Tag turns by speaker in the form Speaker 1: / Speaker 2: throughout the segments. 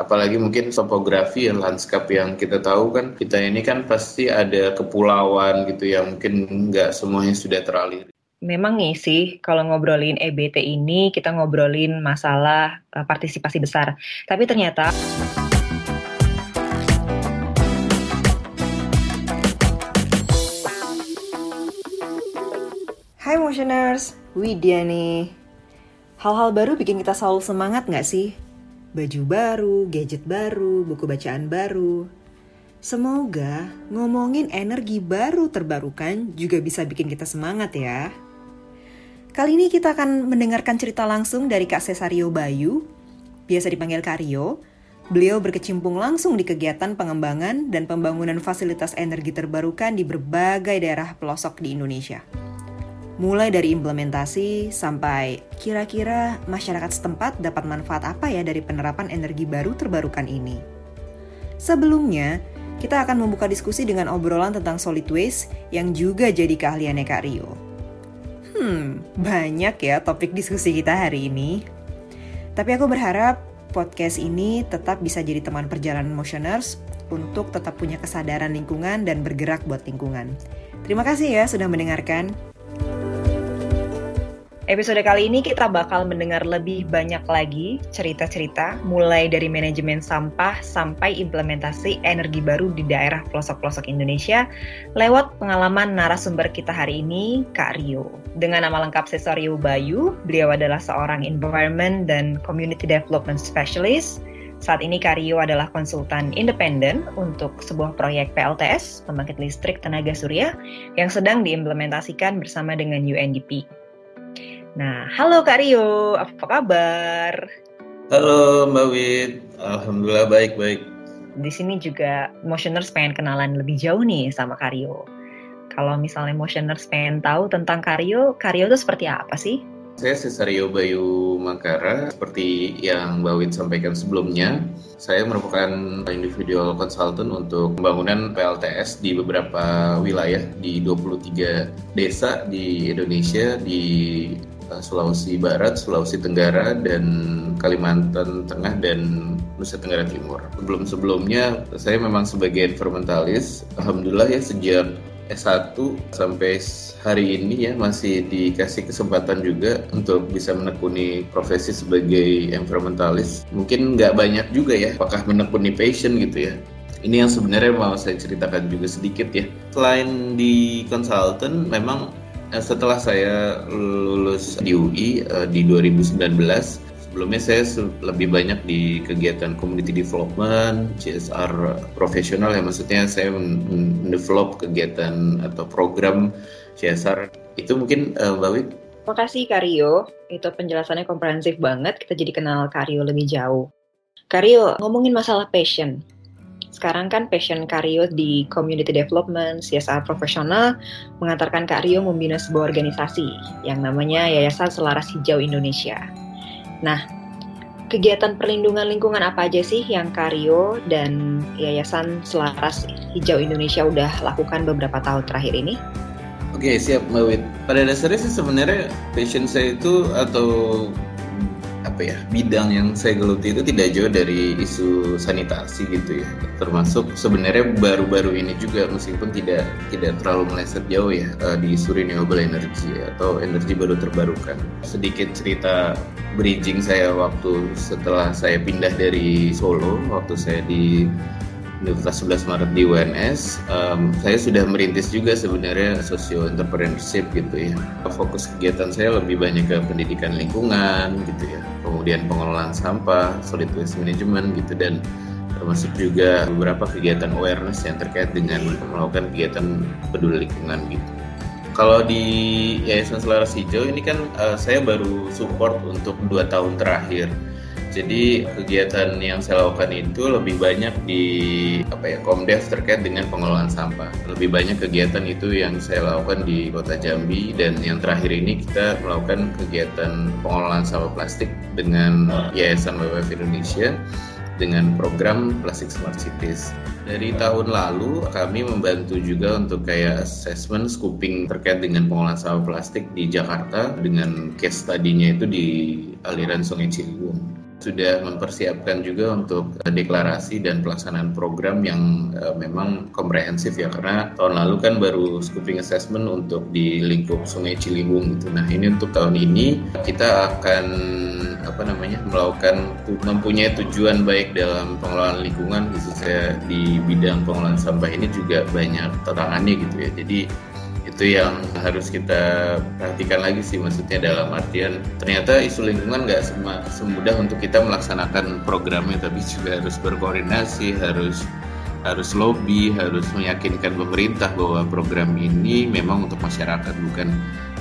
Speaker 1: apalagi mungkin topografi ya lanskap yang kita tahu kan kita ini kan pasti ada kepulauan gitu yang mungkin nggak semuanya sudah teraliri.
Speaker 2: Memang nih sih, kalau ngobrolin EBT ini, kita ngobrolin masalah uh, partisipasi besar. Tapi ternyata... Hai Motioners, Widya nih. Hal-hal baru bikin kita selalu semangat nggak sih? Baju baru, gadget baru, buku bacaan baru. Semoga ngomongin energi baru terbarukan juga bisa bikin kita semangat ya. Kali ini kita akan mendengarkan cerita langsung dari Kak Cesario Bayu, biasa dipanggil Kario. Beliau berkecimpung langsung di kegiatan pengembangan dan pembangunan fasilitas energi terbarukan di berbagai daerah pelosok di Indonesia mulai dari implementasi sampai kira-kira masyarakat setempat dapat manfaat apa ya dari penerapan energi baru terbarukan ini. Sebelumnya, kita akan membuka diskusi dengan obrolan tentang solid waste yang juga jadi keahliannya Kak Rio. Hmm, banyak ya topik diskusi kita hari ini. Tapi aku berharap podcast ini tetap bisa jadi teman perjalanan motioners untuk tetap punya kesadaran lingkungan dan bergerak buat lingkungan. Terima kasih ya sudah mendengarkan. Episode kali ini kita bakal mendengar lebih banyak lagi cerita-cerita mulai dari manajemen sampah sampai implementasi energi baru di daerah pelosok-pelosok Indonesia lewat pengalaman narasumber kita hari ini, Kak Rio. Dengan nama lengkap Cesario Bayu, beliau adalah seorang environment dan community development specialist saat ini Rio adalah konsultan independen untuk sebuah proyek PLTS, pembangkit listrik tenaga surya, yang sedang diimplementasikan bersama dengan UNDP. Nah, halo Kak Rio, apa kabar?
Speaker 1: Halo Mbak Wid, Alhamdulillah baik-baik.
Speaker 2: Di sini juga motioners pengen kenalan lebih jauh nih sama Kak Rio. Kalau misalnya motioners pengen tahu tentang Kak Rio, Kak Rio itu seperti apa sih?
Speaker 1: Saya Cesario Bayu Makara, seperti yang Mbak Wid sampaikan sebelumnya, saya merupakan individual consultant untuk pembangunan PLTS di beberapa wilayah di 23 desa di Indonesia di Sulawesi Barat, Sulawesi Tenggara, dan Kalimantan Tengah dan Nusa Tenggara Timur. Sebelum-sebelumnya saya memang sebagai environmentalis, alhamdulillah ya sejak S1 sampai hari ini ya masih dikasih kesempatan juga untuk bisa menekuni profesi sebagai environmentalis. Mungkin nggak banyak juga ya, apakah menekuni passion gitu ya. Ini yang sebenarnya mau saya ceritakan juga sedikit ya. Selain di konsultan, memang setelah saya lulus di UI uh, eh, di 2019 sebelumnya saya lebih banyak di kegiatan community development, CSR profesional ya maksudnya saya mendevelop kegiatan atau program CSR itu mungkin uh, Mbak Wid.
Speaker 2: Terima kasih Kario, itu penjelasannya komprehensif banget. Kita jadi kenal Kario lebih jauh. Kario, ngomongin masalah passion sekarang kan passion Kario di community development, CSR profesional, mengantarkan Kak membina sebuah organisasi yang namanya Yayasan Selaras Hijau Indonesia. Nah, kegiatan perlindungan lingkungan apa aja sih yang Kario dan Yayasan Selaras Hijau Indonesia udah lakukan beberapa tahun terakhir ini?
Speaker 1: Oke, siap Mbak Wid. Pada dasarnya sih sebenarnya passion saya itu atau apa ya bidang yang saya geluti itu tidak jauh dari isu sanitasi gitu ya. Termasuk sebenarnya baru-baru ini juga meskipun tidak tidak terlalu meleset jauh ya uh, di isu renewable energy atau energi baru terbarukan. Sedikit cerita bridging saya waktu setelah saya pindah dari Solo waktu saya di Universitas 11 Maret di UNS, um, saya sudah merintis juga sebenarnya socio entrepreneurship gitu ya. Fokus kegiatan saya lebih banyak ke pendidikan lingkungan gitu ya, kemudian pengelolaan sampah, solid waste management gitu dan termasuk juga beberapa kegiatan awareness yang terkait dengan melakukan kegiatan peduli lingkungan gitu. Kalau di Yayasan Selaras Hijau ini kan uh, saya baru support untuk dua tahun terakhir jadi kegiatan yang saya lakukan itu lebih banyak di apa ya Komdev terkait dengan pengelolaan sampah. Lebih banyak kegiatan itu yang saya lakukan di Kota Jambi dan yang terakhir ini kita melakukan kegiatan pengelolaan sampah plastik dengan Yayasan WWF Indonesia dengan program Plastic Smart Cities. Dari tahun lalu kami membantu juga untuk kayak assessment scooping terkait dengan pengolahan sampah plastik di Jakarta dengan case study-nya itu di aliran Sungai Ciliwung. Sudah mempersiapkan juga untuk deklarasi dan pelaksanaan program yang uh, memang komprehensif ya karena tahun lalu kan baru scoping assessment untuk di lingkup Sungai Ciliwung gitu. Nah ini untuk tahun ini kita akan apa namanya melakukan mempunyai tujuan baik dalam pengelolaan lingkungan khususnya di bidang pengelolaan sampah ini juga banyak tantangannya gitu ya. Jadi itu yang harus kita perhatikan lagi sih maksudnya dalam artian ternyata isu lingkungan nggak semudah untuk kita melaksanakan programnya tapi juga harus berkoordinasi harus harus lobby harus meyakinkan pemerintah bahwa program ini memang untuk masyarakat bukan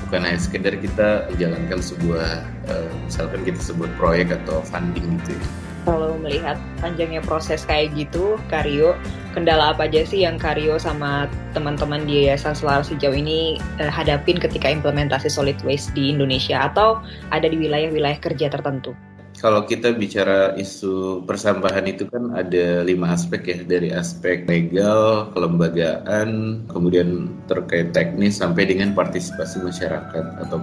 Speaker 1: bukan hanya sekedar kita menjalankan sebuah uh, misalkan kita sebut proyek atau funding gitu ya
Speaker 2: kalau melihat panjangnya proses kayak gitu, Karyo, kendala apa aja sih yang Karyo sama teman-teman di Yayasan Selaras sejauh ini eh, hadapin ketika implementasi solid waste di Indonesia atau ada di wilayah-wilayah kerja tertentu?
Speaker 1: Kalau kita bicara isu persampahan itu kan ada lima aspek ya dari aspek legal, kelembagaan, kemudian terkait teknis sampai dengan partisipasi masyarakat atau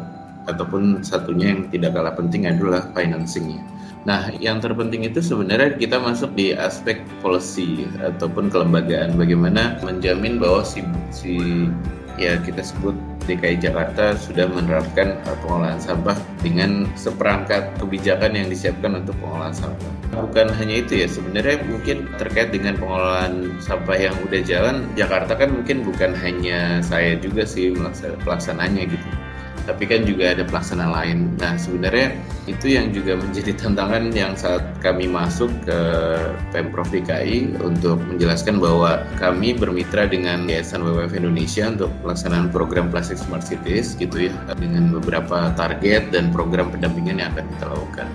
Speaker 1: ataupun satunya yang tidak kalah penting adalah financingnya. Nah, yang terpenting itu sebenarnya kita masuk di aspek policy ataupun kelembagaan. Bagaimana menjamin bahwa si, si ya kita sebut DKI Jakarta sudah menerapkan pengolahan sampah dengan seperangkat kebijakan yang disiapkan untuk pengolahan sampah. Bukan hanya itu ya, sebenarnya mungkin terkait dengan pengolahan sampah yang udah jalan, Jakarta kan mungkin bukan hanya saya juga sih pelaksananya gitu tapi kan juga ada pelaksana lain. Nah, sebenarnya itu yang juga menjadi tantangan yang saat kami masuk ke Pemprov DKI untuk menjelaskan bahwa kami bermitra dengan Yayasan WWF Indonesia untuk pelaksanaan program Plastic Smart Cities gitu ya dengan beberapa target dan program pendampingan yang akan kita lakukan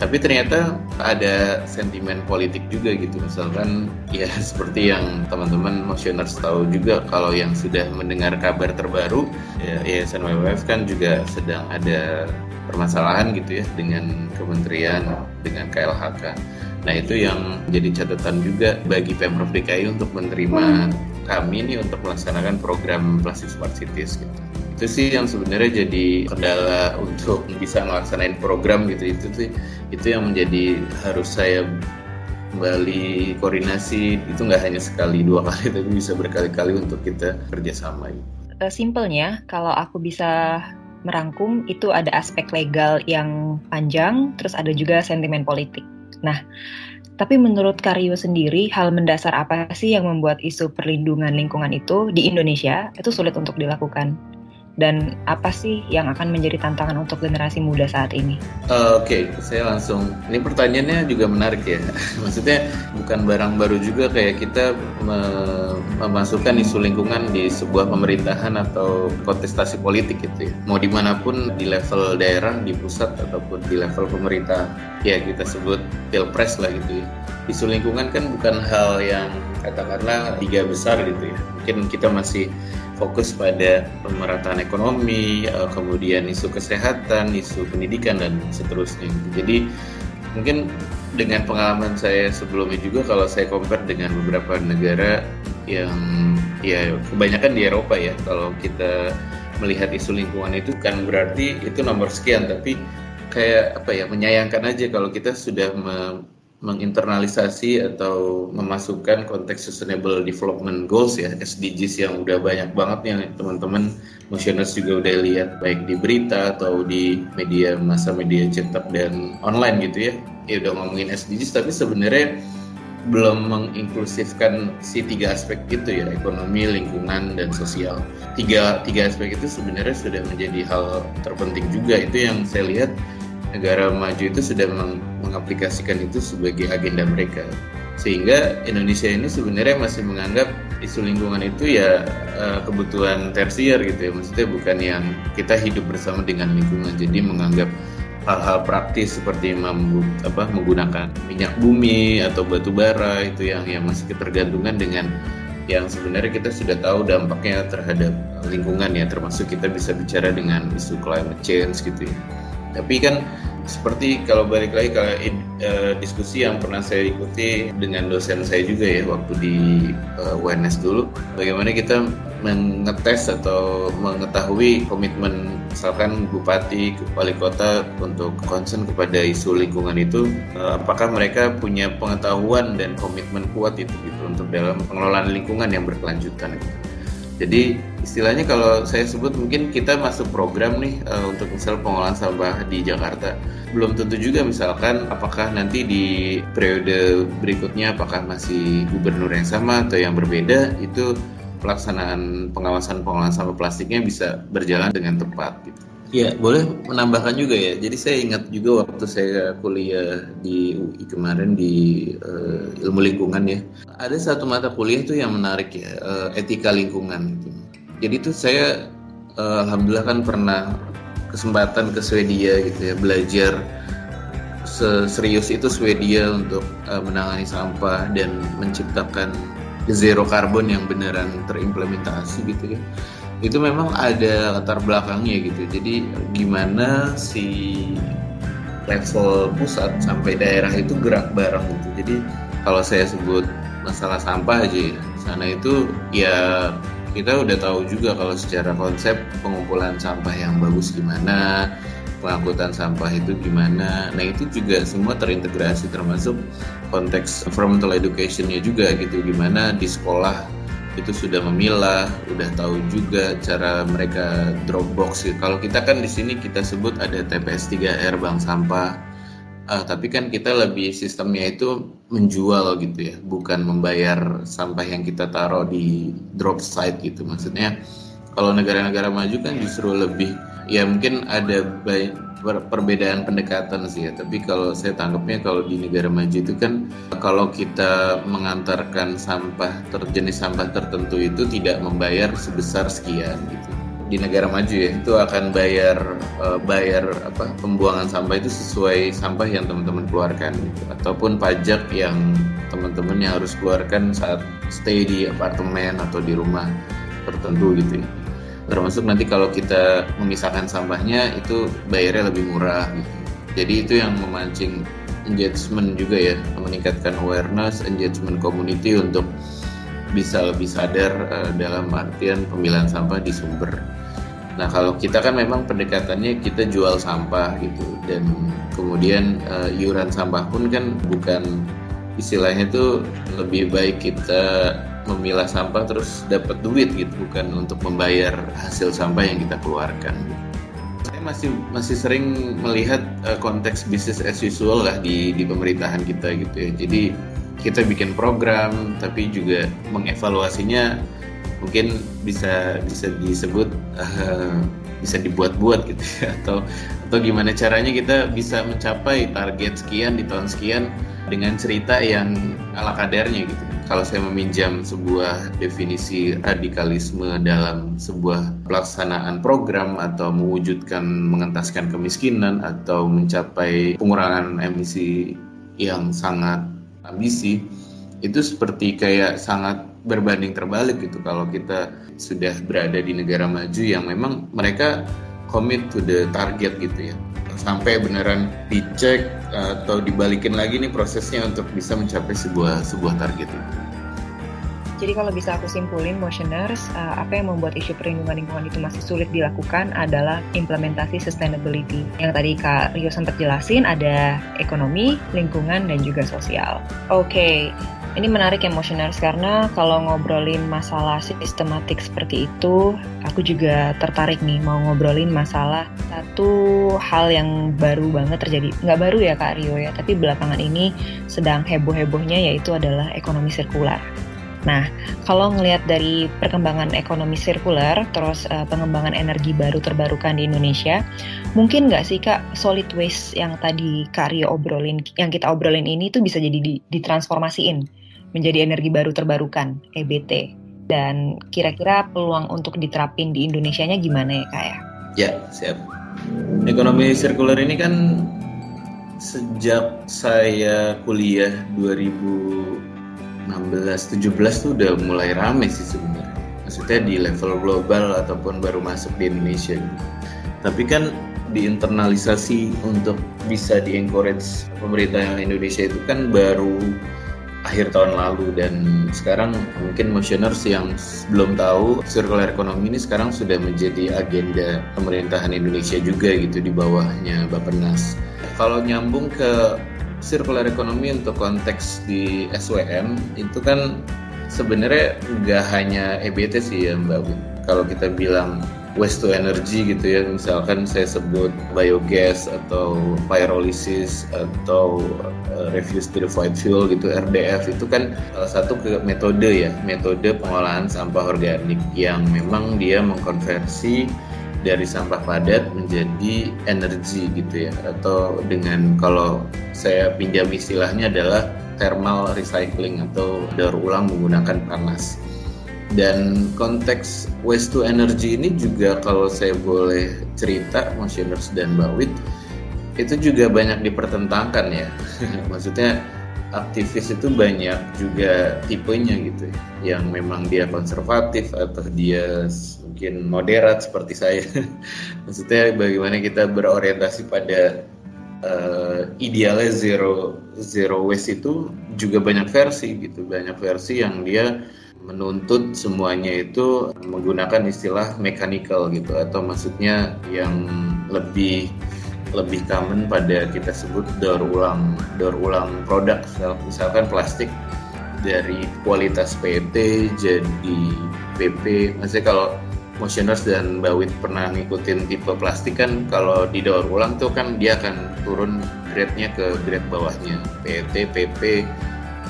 Speaker 1: tapi ternyata ada sentimen politik juga gitu. Misalkan ya seperti yang teman-teman motioners tahu juga kalau yang sudah mendengar kabar terbaru ya Yayasan WWF kan juga sedang ada permasalahan gitu ya dengan kementerian dengan KLHK nah itu yang jadi catatan juga bagi Pemprov DKI untuk menerima kami ini untuk melaksanakan program Plastic Smart Cities gitu itu sih yang sebenarnya jadi kendala untuk bisa melaksanain program gitu itu sih itu yang menjadi harus saya kembali koordinasi itu nggak hanya sekali dua kali tapi bisa berkali-kali untuk kita kerjasama.
Speaker 2: Uh, simpelnya kalau aku bisa merangkum itu ada aspek legal yang panjang, terus ada juga sentimen politik. Nah, tapi menurut Karyo sendiri, hal mendasar apa sih yang membuat isu perlindungan lingkungan itu di Indonesia itu sulit untuk dilakukan? Dan apa sih yang akan menjadi tantangan untuk generasi muda saat ini?
Speaker 1: Uh, Oke, okay. saya langsung. Ini pertanyaannya juga menarik ya. Maksudnya bukan barang baru juga kayak kita memasukkan isu lingkungan di sebuah pemerintahan atau kontestasi politik gitu ya. Mau di mana pun di level daerah, di pusat ataupun di level pemerintah, ya kita sebut pilpres lah gitu ya. Isu lingkungan kan bukan hal yang katakanlah tiga besar gitu ya. Mungkin kita masih fokus pada pemerataan ekonomi, eh, kemudian isu kesehatan, isu pendidikan dan seterusnya. Jadi mungkin dengan pengalaman saya sebelumnya juga kalau saya compare dengan beberapa negara yang ya kebanyakan di Eropa ya kalau kita melihat isu lingkungan itu kan berarti itu nomor sekian tapi kayak apa ya menyayangkan aja kalau kita sudah menginternalisasi atau memasukkan konteks sustainable development goals ya SDGs yang udah banyak banget nih teman-teman motioners juga udah lihat baik di berita atau di media masa media cetak dan online gitu ya. Ya udah ngomongin SDGs tapi sebenarnya belum menginklusifkan si tiga aspek itu ya ekonomi lingkungan dan sosial. Tiga tiga aspek itu sebenarnya sudah menjadi hal terpenting juga. Itu yang saya lihat negara maju itu sudah meng mengaplikasikan itu sebagai agenda mereka. Sehingga Indonesia ini sebenarnya masih menganggap isu lingkungan itu ya uh, kebutuhan tersier gitu ya. Maksudnya bukan yang kita hidup bersama dengan lingkungan. Jadi menganggap hal-hal praktis seperti apa menggunakan minyak bumi atau batu bara itu yang yang masih ketergantungan dengan yang sebenarnya kita sudah tahu dampaknya terhadap lingkungan ya. Termasuk kita bisa bicara dengan isu climate change gitu ya tapi kan seperti kalau balik lagi ke uh, diskusi yang pernah saya ikuti dengan dosen saya juga ya waktu di uh, UNS dulu bagaimana kita mengetes atau mengetahui komitmen misalkan bupati wali kota untuk concern kepada isu lingkungan itu uh, apakah mereka punya pengetahuan dan komitmen kuat itu gitu untuk dalam pengelolaan lingkungan yang berkelanjutan gitu. Jadi istilahnya kalau saya sebut mungkin kita masuk program nih uh, untuk misal pengolahan sampah di Jakarta. Belum tentu juga misalkan apakah nanti di periode berikutnya apakah masih gubernur yang sama atau yang berbeda itu pelaksanaan pengawasan pengolahan sampah plastiknya bisa berjalan dengan tepat gitu. Ya, boleh menambahkan juga ya. Jadi saya ingat juga waktu saya kuliah di UI kemarin di uh, ilmu lingkungan ya. Ada satu mata kuliah itu yang menarik ya, uh, etika lingkungan. Jadi itu saya uh, alhamdulillah kan pernah kesempatan ke Swedia gitu ya, belajar serius itu Swedia untuk uh, menangani sampah dan menciptakan zero carbon yang beneran terimplementasi gitu ya itu memang ada latar belakangnya gitu. Jadi gimana si level pusat sampai daerah itu gerak bareng gitu. Jadi kalau saya sebut masalah sampah aja ya sana itu ya kita udah tahu juga kalau secara konsep pengumpulan sampah yang bagus gimana pengangkutan sampah itu gimana. Nah itu juga semua terintegrasi termasuk konteks environmental educationnya juga gitu. Gimana di sekolah itu sudah memilah, udah tahu juga cara mereka drop box. Kalau kita kan di sini kita sebut ada TPS 3R bank sampah. Uh, tapi kan kita lebih sistemnya itu menjual gitu ya, bukan membayar sampah yang kita taruh di drop site gitu. Maksudnya kalau negara-negara maju kan justru lebih ya mungkin ada baik perbedaan pendekatan sih ya. Tapi kalau saya tangkapnya kalau di negara maju itu kan kalau kita mengantarkan sampah terjenis sampah tertentu itu tidak membayar sebesar sekian gitu. Di negara maju ya itu akan bayar uh, bayar apa pembuangan sampah itu sesuai sampah yang teman-teman keluarkan gitu. ataupun pajak yang teman-teman yang harus keluarkan saat stay di apartemen atau di rumah tertentu gitu ya termasuk nanti kalau kita memisahkan sampahnya itu bayarnya lebih murah gitu. Jadi itu yang memancing engagement juga ya, meningkatkan awareness, engagement community untuk bisa lebih sadar uh, dalam artian pemilihan sampah di sumber. Nah kalau kita kan memang pendekatannya kita jual sampah gitu dan kemudian uh, iuran sampah pun kan bukan istilahnya itu lebih baik kita memilah sampah terus dapat duit gitu bukan untuk membayar hasil sampah yang kita keluarkan. Saya masih masih sering melihat uh, konteks bisnis as usual lah di di pemerintahan kita gitu ya. Jadi kita bikin program tapi juga mengevaluasinya mungkin bisa bisa disebut uh, bisa dibuat-buat gitu ya. Atau atau gimana caranya kita bisa mencapai target sekian di tahun sekian dengan cerita yang ala kadarnya gitu. Kalau saya meminjam sebuah definisi radikalisme dalam sebuah pelaksanaan program atau mewujudkan mengentaskan kemiskinan atau mencapai pengurangan emisi yang sangat ambisi itu seperti kayak sangat berbanding terbalik gitu. Kalau kita sudah berada di negara maju yang memang mereka commit to the target gitu ya sampai beneran dicek atau dibalikin lagi nih prosesnya untuk bisa mencapai sebuah sebuah target itu.
Speaker 2: Jadi kalau bisa aku simpulin motioners, uh, apa yang membuat isu perlindungan lingkungan itu masih sulit dilakukan adalah implementasi sustainability. Yang tadi Kak Rio sempat jelasin ada ekonomi, lingkungan, dan juga sosial. Oke, okay. Ini menarik ya karena kalau ngobrolin masalah sistematik seperti itu, aku juga tertarik nih mau ngobrolin masalah satu hal yang baru banget terjadi. Nggak baru ya Kak Rio ya, tapi belakangan ini sedang heboh-hebohnya yaitu adalah ekonomi sirkular. Nah, kalau ngelihat dari perkembangan ekonomi sirkular, terus uh, pengembangan energi baru terbarukan di Indonesia, mungkin nggak sih kak solid waste yang tadi Kak Rio obrolin, yang kita obrolin ini tuh bisa jadi di, ditransformasiin menjadi energi baru terbarukan (EBT)? Dan kira-kira peluang untuk diterapin di Indonesia-nya gimana ya kak ya?
Speaker 1: Ya, siap. Ekonomi sirkular ini kan sejak saya kuliah 2000 16 17 tuh udah mulai rame sih sebenarnya maksudnya di level global ataupun baru masuk di Indonesia gitu. tapi kan diinternalisasi untuk bisa di encourage pemerintah Indonesia itu kan baru akhir tahun lalu dan sekarang mungkin motioners yang belum tahu circular economy ini sekarang sudah menjadi agenda pemerintahan Indonesia juga gitu di bawahnya Bappenas. Kalau nyambung ke circular economy untuk konteks di SWM itu kan sebenarnya nggak hanya EBT sih ya Mbak Win. Kalau kita bilang waste to energy gitu ya misalkan saya sebut biogas atau pyrolysis atau uh, refuse purified fuel gitu RDF itu kan salah satu metode ya metode pengolahan sampah organik yang memang dia mengkonversi dari sampah padat menjadi energi gitu ya. Atau dengan kalau saya pinjam istilahnya adalah thermal recycling atau daur ulang menggunakan panas. Dan konteks waste to energy ini juga kalau saya boleh cerita motioners dan bawit itu juga banyak dipertentangkan ya. Maksudnya aktivis itu banyak juga tipenya gitu ya. Yang memang dia konservatif atau dia mungkin moderat seperti saya. Maksudnya bagaimana kita berorientasi pada uh, idealnya zero zero waste itu juga banyak versi gitu. Banyak versi yang dia menuntut semuanya itu menggunakan istilah mechanical gitu atau maksudnya yang lebih lebih common pada kita sebut daur ulang daur ulang produk. Misalkan plastik dari kualitas PET jadi PP maksudnya kalau motioners dan Bawit pernah ngikutin tipe plastik kan kalau didaur ulang tuh kan dia akan turun grade-nya ke grade bawahnya PET, PP,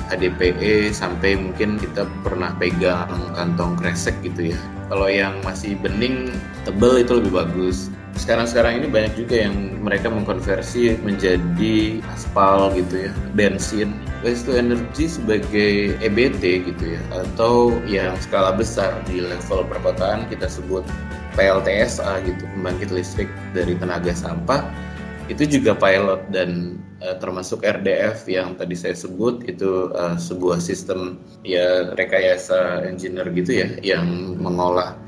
Speaker 1: HDPE sampai mungkin kita pernah pegang kantong kresek gitu ya. Kalau yang masih bening, tebel itu lebih bagus. Sekarang-sekarang ini banyak juga yang mereka mengkonversi menjadi aspal gitu ya, bensin. Waste to energy sebagai EBT gitu ya, atau yang skala besar di level perkotaan kita sebut PLTSA gitu, pembangkit listrik dari tenaga sampah itu juga pilot dan uh, termasuk RDF yang tadi saya sebut itu uh, sebuah sistem ya rekayasa engineer gitu ya yang mengolah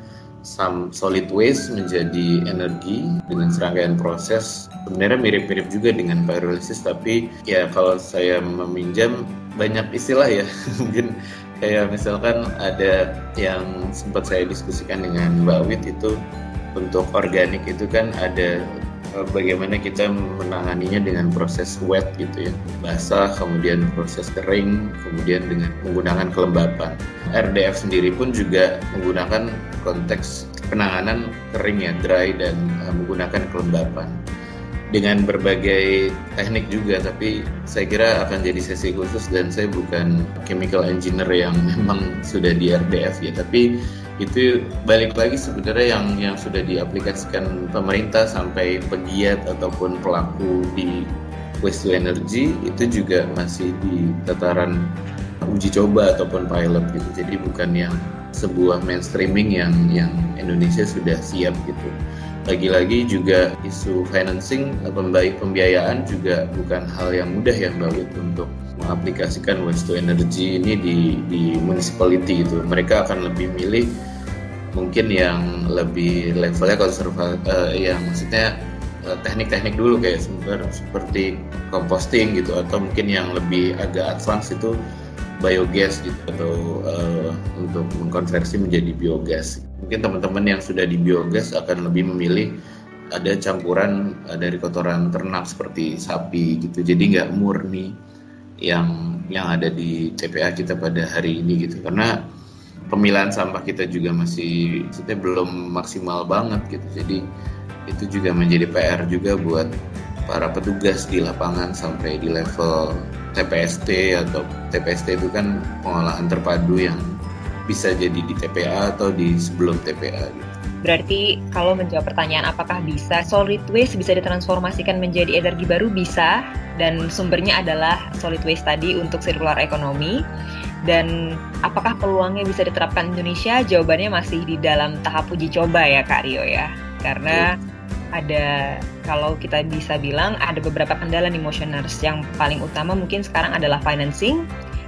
Speaker 1: some solid waste menjadi energi dengan serangkaian proses. Sebenarnya mirip-mirip juga dengan pyrolysis tapi ya kalau saya meminjam banyak istilah ya. Mungkin kayak misalkan ada yang sempat saya diskusikan dengan Mbak Wit itu untuk organik itu kan ada bagaimana kita menanganinya dengan proses wet gitu ya. Basah kemudian proses kering kemudian dengan menggunakan kelembapan. RDF sendiri pun juga menggunakan konteks penanganan kering ya dry dan uh, menggunakan kelembapan dengan berbagai teknik juga tapi saya kira akan jadi sesi khusus dan saya bukan chemical engineer yang memang sudah di RDF ya. Tapi itu balik lagi sebenarnya yang yang sudah diaplikasikan pemerintah sampai pegiat ataupun pelaku di waste to energy itu juga masih di tataran uji coba ataupun pilot gitu. Jadi bukan yang sebuah mainstreaming yang yang Indonesia sudah siap gitu lagi-lagi juga isu financing pembiayaan juga bukan hal yang mudah ya Mbak Wit untuk mengaplikasikan waste to energy ini di di municipality itu mereka akan lebih milih mungkin yang lebih levelnya konserva uh, yang maksudnya uh, teknik-teknik dulu kayak seperti composting gitu atau mungkin yang lebih agak advance itu biogas gitu atau uh, untuk mengkonversi menjadi biogas mungkin teman-teman yang sudah di biogas akan lebih memilih ada campuran uh, dari kotoran ternak seperti sapi gitu. Jadi nggak murni yang yang ada di TPA kita pada hari ini gitu. Karena pemilahan sampah kita juga masih maksudnya belum maksimal banget gitu. Jadi itu juga menjadi PR juga buat para petugas di lapangan sampai di level TPST atau TPST itu kan pengolahan terpadu yang bisa jadi di TPA atau di sebelum TPA gitu.
Speaker 2: Berarti kalau menjawab pertanyaan apakah bisa solid waste bisa ditransformasikan menjadi energi baru bisa dan sumbernya adalah solid waste tadi untuk circular economy dan apakah peluangnya bisa diterapkan Indonesia? Jawabannya masih di dalam tahap uji coba ya Kak Rio ya. Karena ada kalau kita bisa bilang ada beberapa kendala nih motioners. Yang paling utama mungkin sekarang adalah financing,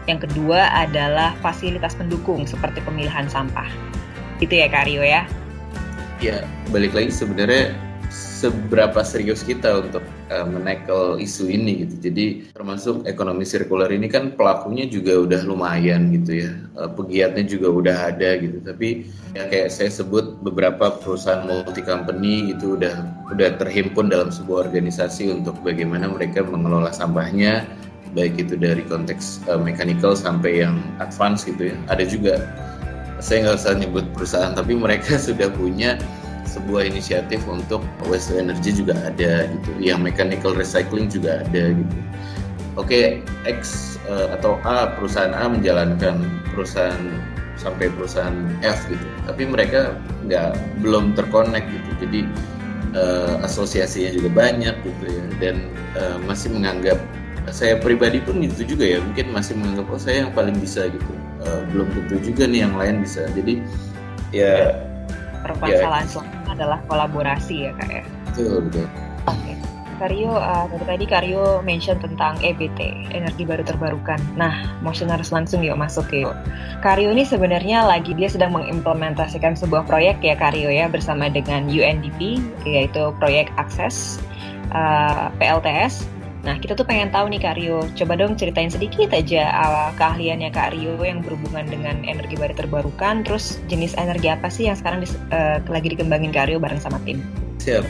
Speaker 2: yang kedua adalah fasilitas pendukung seperti pemilihan sampah. Itu ya Kak Rio ya.
Speaker 1: Ya, balik lagi sebenarnya seberapa serius kita untuk uh, menekel isu ini gitu. Jadi termasuk ekonomi sirkular ini kan pelakunya juga udah lumayan gitu ya, uh, pegiatnya juga udah ada gitu. Tapi ya kayak saya sebut beberapa perusahaan multi company itu udah udah terhimpun dalam sebuah organisasi untuk bagaimana mereka mengelola sampahnya, baik itu dari konteks uh, mechanical sampai yang advance gitu ya. Ada juga saya nggak usah nyebut perusahaan, tapi mereka sudah punya sebuah inisiatif untuk waste energy juga ada gitu. Yang mechanical recycling juga ada gitu. Oke okay, X uh, atau A perusahaan A menjalankan perusahaan sampai perusahaan F gitu. Tapi mereka nggak belum terkonek gitu. Jadi uh, asosiasinya juga banyak gitu ya. Dan uh, masih menganggap saya pribadi pun itu juga ya mungkin masih menganggap oh saya yang paling bisa gitu uh, belum tentu juga nih yang lain bisa jadi ya
Speaker 2: permasalahan ya adalah kolaborasi ya kak ya.
Speaker 1: Betul betul.
Speaker 2: Oke. Okay. Karyo, uh, tadi Karyo mention tentang EBT, energi baru terbarukan. Nah, motion harus langsung yuk masuk yuk. Karyo ini sebenarnya lagi dia sedang mengimplementasikan sebuah proyek ya Karyo ya bersama dengan UNDP, yaitu proyek akses uh, PLTS Nah, kita tuh pengen tahu nih Kak Rio, coba dong ceritain sedikit aja keahliannya Kak Rio yang berhubungan dengan energi baru terbarukan, terus jenis energi apa sih yang sekarang dis, uh, lagi dikembangin Kak Rio bareng sama tim?
Speaker 1: Siap,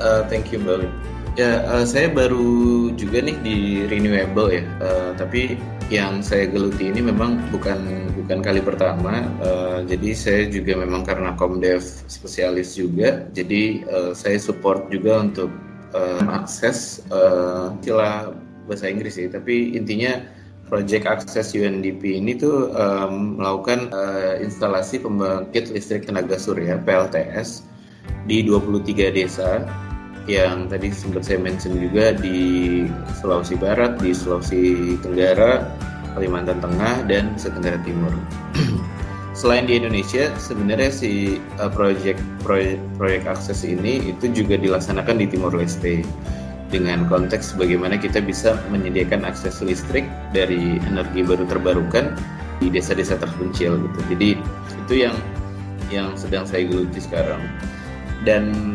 Speaker 1: uh, thank you Mbak. Ya, uh, saya baru juga nih di renewable ya, uh, tapi yang saya geluti ini memang bukan bukan kali pertama. Uh, jadi saya juga memang karena komdev spesialis juga, jadi uh, saya support juga untuk uh, akses uh, istilah bahasa Inggris sih, tapi intinya Project Access UNDP ini tuh um, melakukan uh, instalasi pembangkit listrik tenaga surya PLTS di 23 desa yang tadi sempat saya mention juga di Sulawesi Barat, di Sulawesi Tenggara, Kalimantan Tengah, dan Tenggara Timur. selain di Indonesia sebenarnya si uh, proyek proyek proyek akses ini itu juga dilaksanakan di Timor Leste dengan konteks bagaimana kita bisa menyediakan akses listrik dari energi baru terbarukan di desa-desa terpencil gitu. Jadi itu yang yang sedang saya geluti sekarang. Dan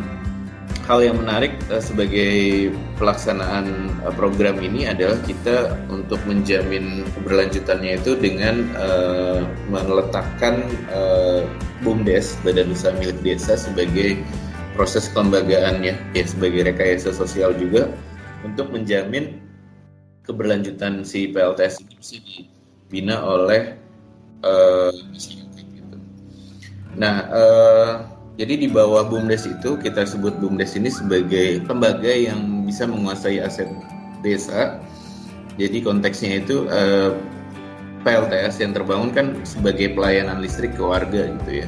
Speaker 1: hal yang menarik uh, sebagai pelaksanaan uh, program ini adalah kita untuk menjamin keberlanjutannya itu dengan uh, meletakkan uh, BUMDes Badan Usaha Milik Desa sebagai proses kelembagaannya ya sebagai rekayasa sosial juga untuk menjamin keberlanjutan si PLTS itu bisa dibina oleh uh. Nah, uh, jadi di bawah BUMDes itu kita sebut BUMDes ini sebagai lembaga yang bisa menguasai aset desa. Jadi konteksnya itu eh, PLTS yang terbangun kan sebagai pelayanan listrik ke warga gitu ya.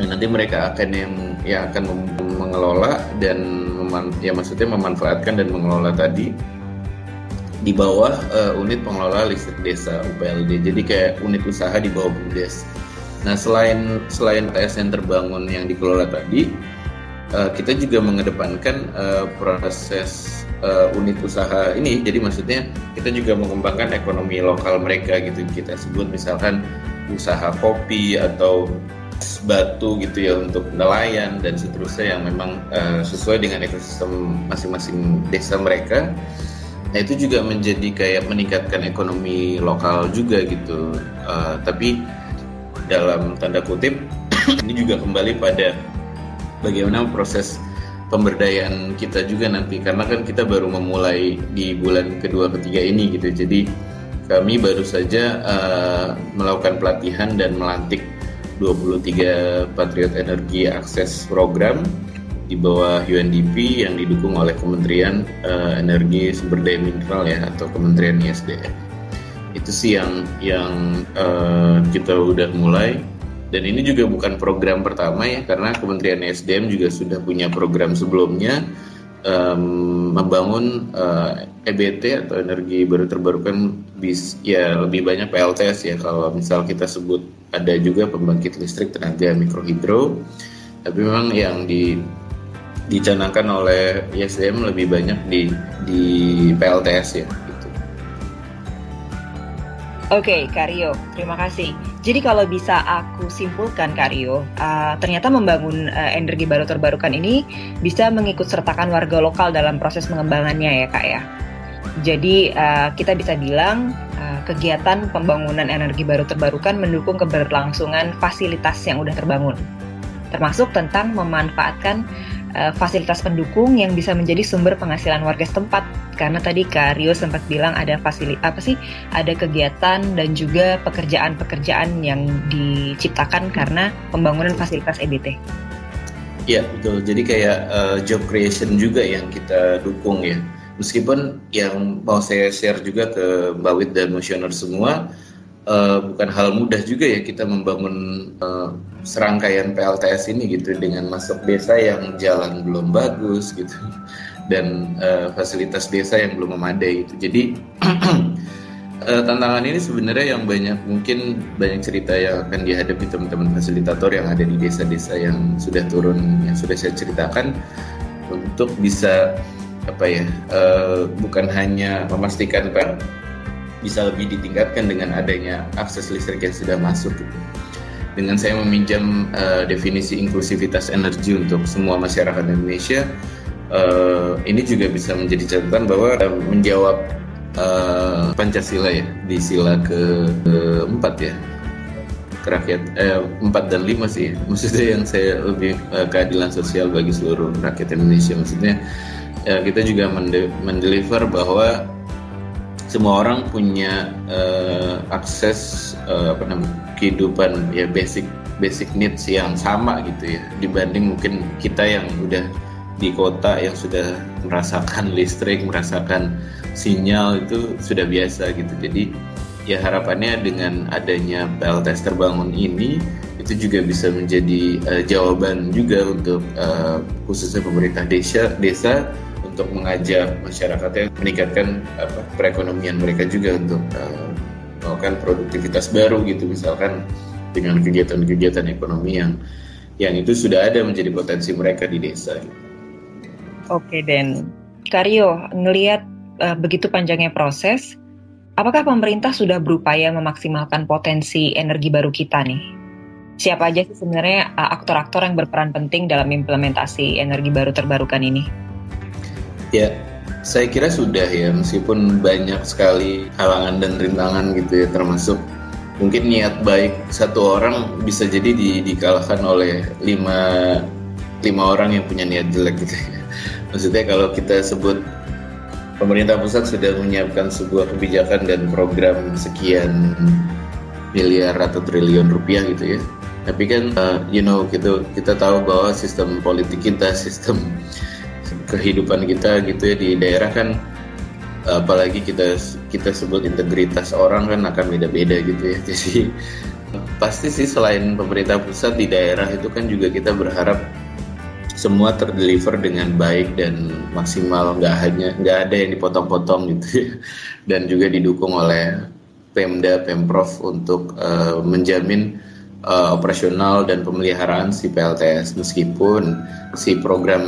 Speaker 1: Nah nanti mereka akan yang ya akan mengelola dan meman, ya maksudnya memanfaatkan dan mengelola tadi di bawah uh, unit pengelola listrik desa UPLD. Jadi kayak unit usaha di bawah BUMDes. Nah selain selain TS yang terbangun yang dikelola tadi, uh, kita juga mengedepankan uh, proses uh, unit usaha ini. Jadi maksudnya kita juga mengembangkan ekonomi lokal mereka gitu. Kita sebut misalkan usaha kopi atau batu gitu ya untuk nelayan dan seterusnya yang memang uh, sesuai dengan ekosistem masing-masing desa mereka. Nah itu juga menjadi kayak meningkatkan ekonomi lokal juga gitu. Uh, tapi dalam tanda kutip ini juga kembali pada bagaimana proses pemberdayaan kita juga nanti. Karena kan kita baru memulai di bulan kedua ketiga ini gitu. Jadi kami baru saja uh, melakukan pelatihan dan melantik 23 Patriot Energi Akses Program di bawah UNDP yang didukung oleh Kementerian uh, Energi Sumber Daya Mineral ya atau Kementerian ISDM itu sih yang yang uh, kita udah mulai. Dan ini juga bukan program pertama ya karena Kementerian SDM juga sudah punya program sebelumnya um, membangun uh, eh, EBT atau energi baru terbarukan bis ya lebih banyak PLTS ya. Kalau misal kita sebut ada juga pembangkit listrik tenaga mikrohidro. Tapi memang yang di dicanangkan oleh ISDM lebih banyak di di PLTS ya
Speaker 2: Oke, okay, Kario, terima kasih. Jadi kalau bisa aku simpulkan, Kario, uh, ternyata membangun uh, energi baru terbarukan ini bisa mengikut sertakan warga lokal dalam proses pengembangannya ya, Kak ya. Jadi uh, kita bisa bilang uh, kegiatan pembangunan energi baru terbarukan mendukung keberlangsungan fasilitas yang udah terbangun, termasuk tentang memanfaatkan uh, fasilitas pendukung yang bisa menjadi sumber penghasilan warga setempat. Karena tadi Kak Rio sempat bilang ada fasilitas apa sih? Ada kegiatan dan juga pekerjaan-pekerjaan yang diciptakan karena pembangunan fasilitas EBT.
Speaker 1: Iya betul. Jadi kayak uh, job creation juga yang kita dukung ya. Meskipun yang mau saya share juga ke Mbak Wid dan Motioner semua, uh, bukan hal mudah juga ya kita membangun uh, serangkaian PLTS ini gitu dengan masuk desa yang jalan belum bagus gitu dan uh, fasilitas desa yang belum memadai itu. Jadi uh, tantangan ini sebenarnya yang banyak mungkin banyak cerita yang akan dihadapi teman-teman fasilitator yang ada di desa-desa yang sudah turun yang sudah saya ceritakan untuk bisa apa ya uh, bukan hanya memastikan bisa lebih ditingkatkan dengan adanya akses listrik yang sudah masuk. Dengan saya meminjam uh, definisi inklusivitas energi untuk semua masyarakat Indonesia, uh, ini juga bisa menjadi catatan bahwa uh, menjawab uh, Pancasila ya di sila ke keempat ya. Kerakyat eh, dan lima sih. Maksudnya yang saya lebih uh, keadilan sosial bagi seluruh rakyat Indonesia. Maksudnya ya, kita juga mendeliver bahwa semua orang punya uh, akses uh, apa namanya kehidupan ya basic basic needs yang sama gitu ya. Dibanding mungkin kita yang udah di kota yang sudah merasakan listrik merasakan sinyal itu sudah biasa gitu. Jadi ya harapannya dengan adanya PLTS terbangun ini itu juga bisa menjadi uh, jawaban juga untuk uh, khususnya pemerintah desa desa untuk mengajak masyarakatnya meningkatkan apa, perekonomian mereka juga untuk uh, melakukan produktivitas baru gitu misalkan dengan kegiatan-kegiatan ekonomi yang yang itu sudah ada menjadi potensi mereka di desa. Gitu.
Speaker 2: Oke Den, Karyo ngelihat uh, begitu panjangnya proses, apakah pemerintah sudah berupaya memaksimalkan potensi energi baru kita nih? Siapa aja sih sebenarnya uh, aktor-aktor yang berperan penting dalam implementasi energi baru terbarukan ini?
Speaker 1: Ya, saya kira sudah ya, meskipun banyak sekali halangan dan rintangan gitu ya, termasuk mungkin niat baik satu orang bisa jadi di, dikalahkan oleh lima lima orang yang punya niat jelek gitu ya. Maksudnya kalau kita sebut pemerintah pusat sudah menyiapkan sebuah kebijakan dan program sekian miliar atau triliun rupiah gitu ya. Tapi kan, uh, you know, gitu kita tahu bahwa sistem politik kita, sistem kehidupan kita gitu ya di daerah kan apalagi kita kita sebut integritas orang kan akan beda-beda gitu ya. Jadi pasti sih selain pemerintah pusat di daerah itu kan juga kita berharap semua terdeliver dengan baik dan maksimal. Nggak hanya nggak ada yang dipotong-potong gitu ya. Dan juga didukung oleh Pemda Pemprov untuk uh, menjamin uh, operasional dan pemeliharaan si PLTS meskipun si program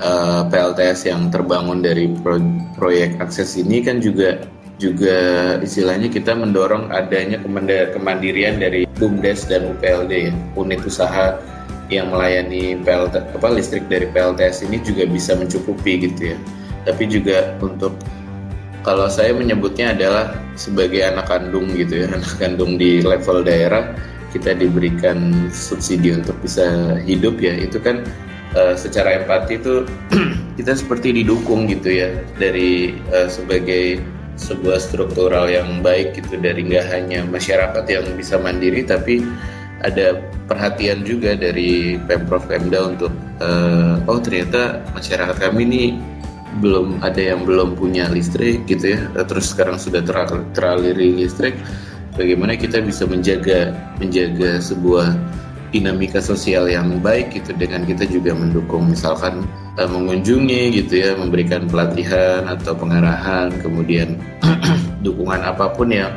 Speaker 1: uh, PLTS yang terbangun dari pro proyek akses ini kan juga juga istilahnya kita mendorong adanya kemandirian dari BUMDes dan UPLD ya, unit usaha yang melayani PLT apa listrik dari PLTS ini juga bisa mencukupi gitu ya. Tapi juga untuk kalau saya menyebutnya adalah sebagai anak kandung gitu ya, anak kandung di level daerah kita diberikan subsidi untuk bisa hidup ya itu kan uh, secara empati itu kita seperti didukung gitu ya dari uh, sebagai sebuah struktural yang baik gitu dari nggak hanya masyarakat yang bisa mandiri tapi ada perhatian juga dari pemprov pemda untuk uh, oh ternyata masyarakat kami ini belum ada yang belum punya listrik gitu ya terus sekarang sudah teraliri listrik bagaimana kita bisa menjaga menjaga sebuah dinamika sosial yang baik gitu dengan kita juga mendukung misalkan uh, mengunjungi gitu ya memberikan pelatihan atau pengarahan kemudian dukungan apa pun yang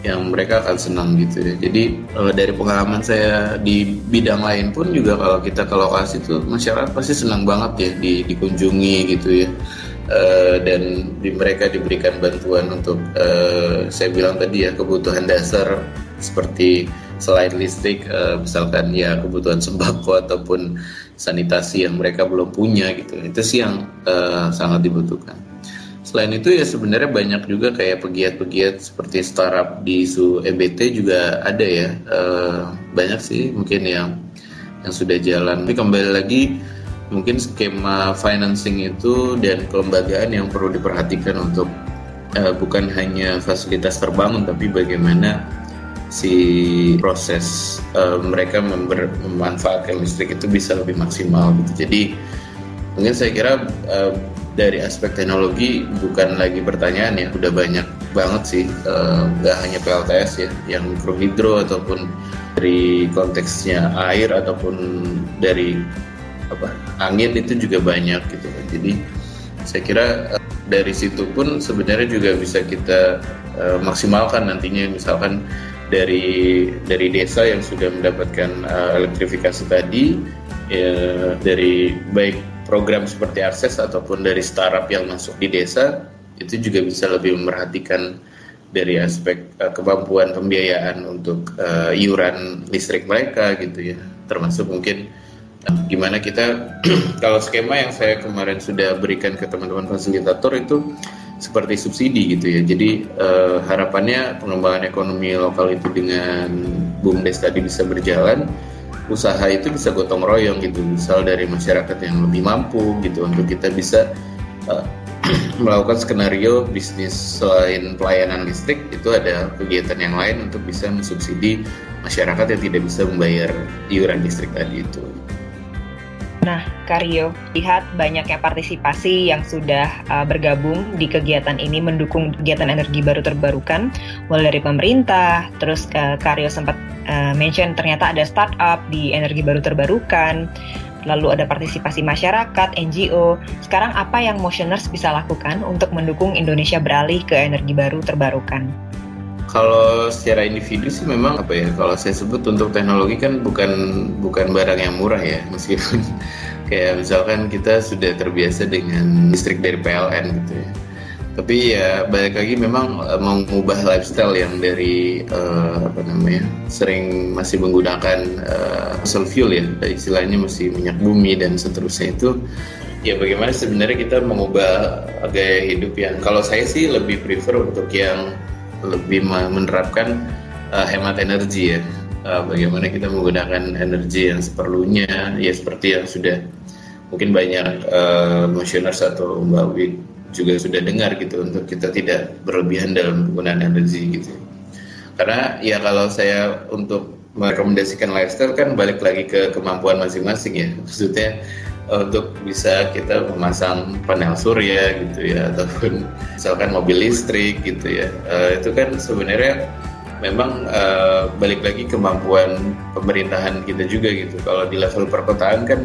Speaker 1: yang mereka akan senang gitu ya. Jadi uh, dari pengalaman saya di bidang lain pun juga kalau kita ke lokasi tuh masyarakat pasti senang banget ya di, dikunjungi gitu ya. Uh, dan di mereka diberikan bantuan untuk uh, saya bilang tadi ya kebutuhan dasar seperti selain listrik uh, misalkan ya kebutuhan sembako ataupun sanitasi yang mereka belum punya gitu. Itu sih yang uh, sangat dibutuhkan. Selain itu ya sebenarnya banyak juga kayak pegiat-pegiat seperti startup di isu EBT juga ada ya. Uh, banyak sih mungkin yang yang sudah jalan. Tapi kembali lagi mungkin skema financing itu dan kelembagaan yang perlu diperhatikan untuk uh, bukan hanya fasilitas terbangun tapi bagaimana si proses uh, mereka member, memanfaatkan listrik itu bisa lebih maksimal gitu. Jadi mungkin saya kira uh, dari aspek teknologi bukan lagi pertanyaan ya, udah banyak banget sih, nggak uh, hanya PLTS ya, yang mikrohidro ataupun dari konteksnya air ataupun dari apa? Angin itu juga banyak gitu. Jadi saya kira uh, dari situ pun sebenarnya juga bisa kita uh, maksimalkan nantinya. Misalkan dari dari desa yang sudah mendapatkan uh, elektrifikasi tadi ya, dari baik program seperti akses ataupun dari startup yang masuk di desa itu juga bisa lebih memperhatikan dari aspek uh, kemampuan pembiayaan untuk uh, iuran listrik mereka gitu ya. Termasuk mungkin gimana kita kalau skema yang saya kemarin sudah berikan ke teman-teman fasilitator itu seperti subsidi gitu ya. Jadi uh, harapannya pengembangan ekonomi lokal itu dengan bumdes tadi bisa berjalan, usaha itu bisa gotong royong gitu. Misal dari masyarakat yang lebih mampu gitu untuk kita bisa uh, melakukan skenario bisnis selain pelayanan listrik itu ada kegiatan yang lain untuk bisa mensubsidi masyarakat yang tidak bisa membayar iuran listrik tadi itu.
Speaker 2: Nah, Karyo, lihat banyaknya partisipasi yang sudah uh, bergabung di kegiatan ini mendukung kegiatan energi baru terbarukan, mulai dari pemerintah, terus uh, Karyo sempat uh, mention ternyata ada startup di energi baru terbarukan, lalu ada partisipasi masyarakat, NGO. Sekarang apa yang Motioners bisa lakukan untuk mendukung Indonesia beralih ke energi baru terbarukan?
Speaker 1: Kalau secara individu sih memang apa ya kalau saya sebut untuk teknologi kan bukan bukan barang yang murah ya meskipun kayak misalkan kita sudah terbiasa dengan listrik dari PLN gitu ya. Tapi ya balik lagi memang uh, mengubah lifestyle yang dari uh, apa namanya sering masih menggunakan uh, fossil fuel ya istilahnya masih minyak bumi dan seterusnya itu ya bagaimana sebenarnya kita mengubah gaya hidup yang kalau saya sih lebih prefer untuk yang lebih menerapkan uh, hemat energi ya. Uh, bagaimana kita menggunakan energi yang seperlunya, ya seperti yang sudah mungkin banyak uh, motioners atau Mbak Wi juga sudah dengar gitu untuk kita tidak berlebihan dalam penggunaan energi gitu. Karena ya kalau saya untuk merekomendasikan lifestyle kan balik lagi ke kemampuan masing-masing ya. Maksudnya untuk bisa kita memasang panel surya gitu ya ataupun misalkan mobil listrik gitu ya. Uh, itu kan sebenarnya memang uh, balik lagi kemampuan pemerintahan kita juga gitu. Kalau di level perkotaan kan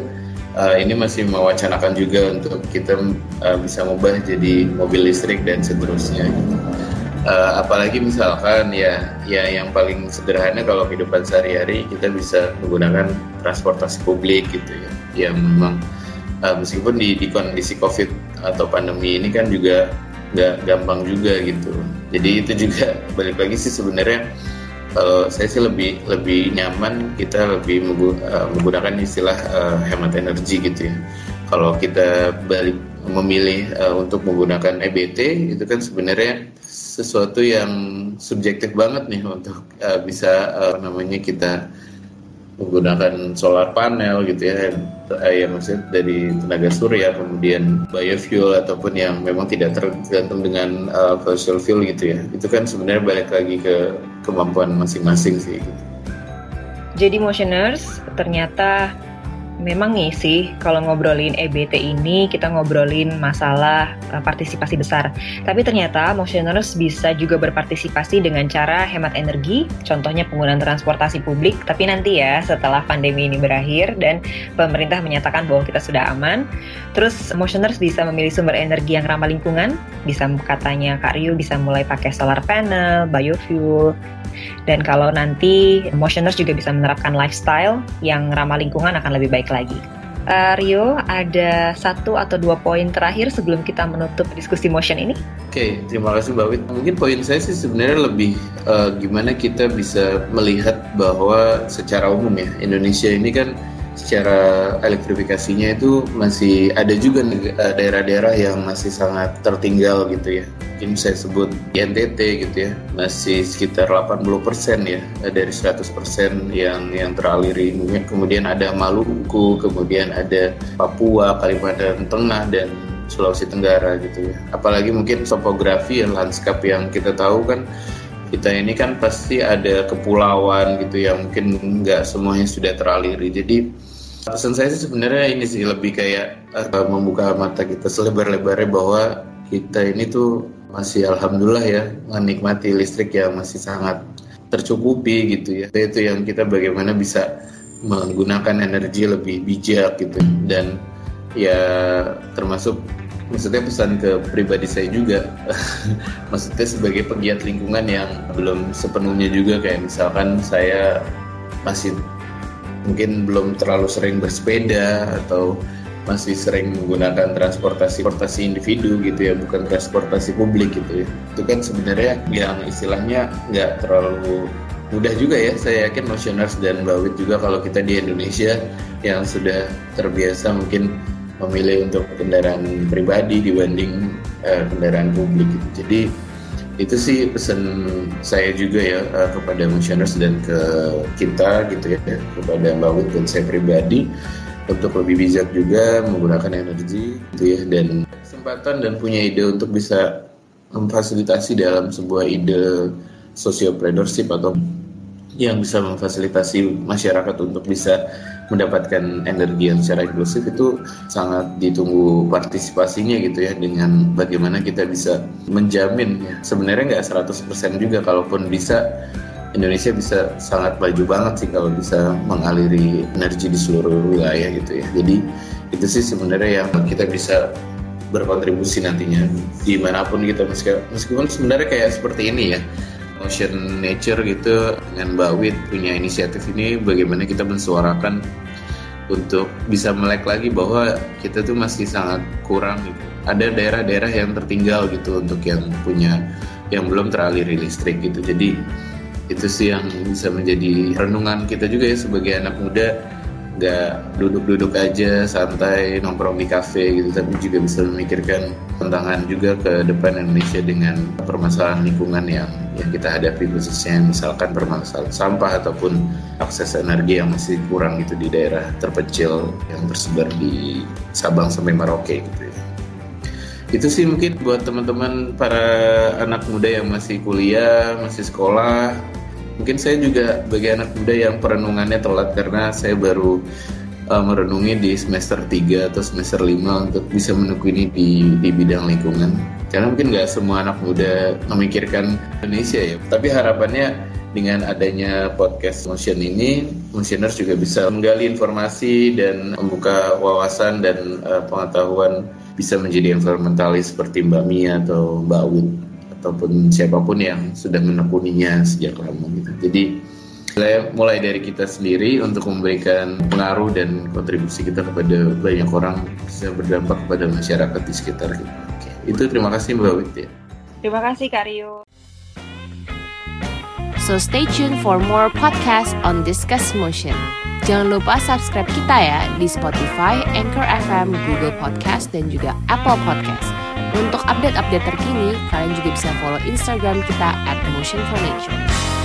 Speaker 1: uh, ini masih mewacanakan juga untuk kita uh, bisa mengubah jadi mobil listrik dan seterusnya gitu. Uh, apalagi misalkan ya ya yang paling sederhana kalau kehidupan sehari-hari kita bisa menggunakan transportasi publik gitu ya yang memang uh, meskipun di, di kondisi covid atau pandemi ini kan juga nggak gampang juga gitu. Jadi itu juga balik lagi sih sebenarnya kalau saya sih lebih lebih nyaman kita lebih eh, menggunakan istilah uh, hemat energi gitu ya. Kalau kita balik memilih uh, untuk menggunakan EBT itu kan sebenarnya sesuatu yang subjektif banget nih untuk uh, bisa uh, namanya kita menggunakan solar panel gitu ya eh, ya maksudnya dari tenaga surya kemudian biofuel ataupun yang memang tidak tergantung dengan uh, fossil fuel gitu ya itu kan sebenarnya balik lagi ke kemampuan masing-masing sih gitu.
Speaker 2: Jadi motioners ternyata memang nih sih kalau ngobrolin EBT ini kita ngobrolin masalah uh, partisipasi besar. Tapi ternyata motioners bisa juga berpartisipasi dengan cara hemat energi, contohnya penggunaan transportasi publik. Tapi nanti ya setelah pandemi ini berakhir dan pemerintah menyatakan bahwa kita sudah aman, terus motioners bisa memilih sumber energi yang ramah lingkungan, bisa katanya Kak Ryu bisa mulai pakai solar panel, biofuel, dan kalau nanti motioners juga bisa menerapkan lifestyle yang ramah lingkungan akan lebih baik lagi. uh, Rio ada satu atau dua poin terakhir sebelum kita menutup diskusi motion ini?
Speaker 1: Oke, okay, terima kasih Mbak Wit. Mungkin poin saya sih sebenarnya lebih uh, gimana kita bisa melihat bahwa secara umum ya Indonesia ini kan secara elektrifikasinya itu masih ada juga eh, daerah-daerah yang masih sangat tertinggal gitu ya. Mungkin saya sebut NTT gitu ya, masih sekitar 80% ya eh, dari 100% yang yang teraliri. Kemudian ada Maluku, kemudian ada Papua, Kalimantan Tengah dan Sulawesi Tenggara gitu ya. Apalagi mungkin topografi dan lanskap yang kita tahu kan kita ini kan pasti ada kepulauan gitu yang mungkin nggak semuanya sudah teraliri. Jadi Pesan saya sih sebenarnya ini sih lebih kayak uh, membuka mata kita selebar-lebarnya bahwa kita ini tuh masih alhamdulillah ya menikmati listrik yang masih sangat tercukupi gitu ya. Itu yang kita bagaimana bisa menggunakan energi lebih bijak gitu dan ya termasuk maksudnya pesan ke pribadi saya juga. Maksudnya sebagai pegiat lingkungan yang belum sepenuhnya juga kayak misalkan saya masih mungkin belum terlalu sering bersepeda atau masih sering menggunakan transportasi transportasi individu gitu ya bukan transportasi publik gitu ya. Itu kan sebenarnya yang istilahnya nggak terlalu mudah juga ya. Saya yakin motioners dan bawit juga kalau kita di Indonesia yang sudah terbiasa mungkin memilih untuk kendaraan pribadi dibanding uh, kendaraan publik gitu. Jadi itu sih pesan saya juga ya uh, kepada missioners dan ke kita gitu ya kepada Mbak Wid dan saya pribadi untuk lebih bijak juga menggunakan energi gitu ya dan kesempatan dan punya ide untuk bisa memfasilitasi dalam sebuah ide sociopreneurship atau yang bisa memfasilitasi masyarakat untuk bisa mendapatkan energi yang secara inklusif itu sangat ditunggu partisipasinya gitu ya dengan bagaimana kita bisa menjamin. Ya sebenarnya nggak 100% juga kalaupun bisa Indonesia bisa sangat maju banget sih kalau bisa mengaliri energi di seluruh wilayah gitu ya. Jadi itu sih sebenarnya yang kita bisa berkontribusi nantinya di mana pun kita meskipun sebenarnya kayak seperti ini ya Ocean Nature gitu dengan Mbak Wid punya inisiatif ini bagaimana kita mensuarakan untuk bisa melek lagi bahwa kita tuh masih sangat kurang gitu. Ada daerah-daerah yang tertinggal gitu untuk yang punya yang belum teraliri listrik gitu. Jadi itu sih yang bisa menjadi renungan kita juga ya sebagai anak muda nggak duduk-duduk aja santai nongkrong di kafe gitu tapi juga bisa memikirkan tantangan juga ke depan Indonesia dengan permasalahan lingkungan yang yang kita hadapi khususnya misalkan permasalahan sampah ataupun akses energi yang masih kurang gitu di daerah terpencil yang tersebar di Sabang sampai Merauke gitu ya. Itu sih mungkin buat teman-teman para anak muda yang masih kuliah, masih sekolah, mungkin saya juga bagi anak muda yang perenungannya telat karena saya baru uh, merenungi di semester 3 atau semester 5 untuk bisa menekuni di, di bidang lingkungan. Karena mungkin nggak semua anak muda memikirkan Indonesia ya. Tapi harapannya dengan adanya podcast Motion ini, Motioners juga bisa menggali informasi dan membuka wawasan dan uh, pengetahuan bisa menjadi environmentalis seperti Mbak Mia atau Mbak Wid ataupun siapa pun yang sudah menekuninya sejak lama gitu. Jadi mulai dari kita sendiri untuk memberikan pengaruh dan kontribusi kita kepada banyak orang bisa berdampak kepada masyarakat di sekitar kita. Oke. Itu terima kasih Mbak Wit ya.
Speaker 2: Terima kasih Karyo.
Speaker 3: So stay tuned for more podcast on Discuss Motion. Jangan lupa subscribe kita ya di Spotify, Anchor FM, Google Podcast, dan juga Apple Podcast. Untuk update-update terkini, kalian juga bisa follow Instagram kita at Motion for Nature.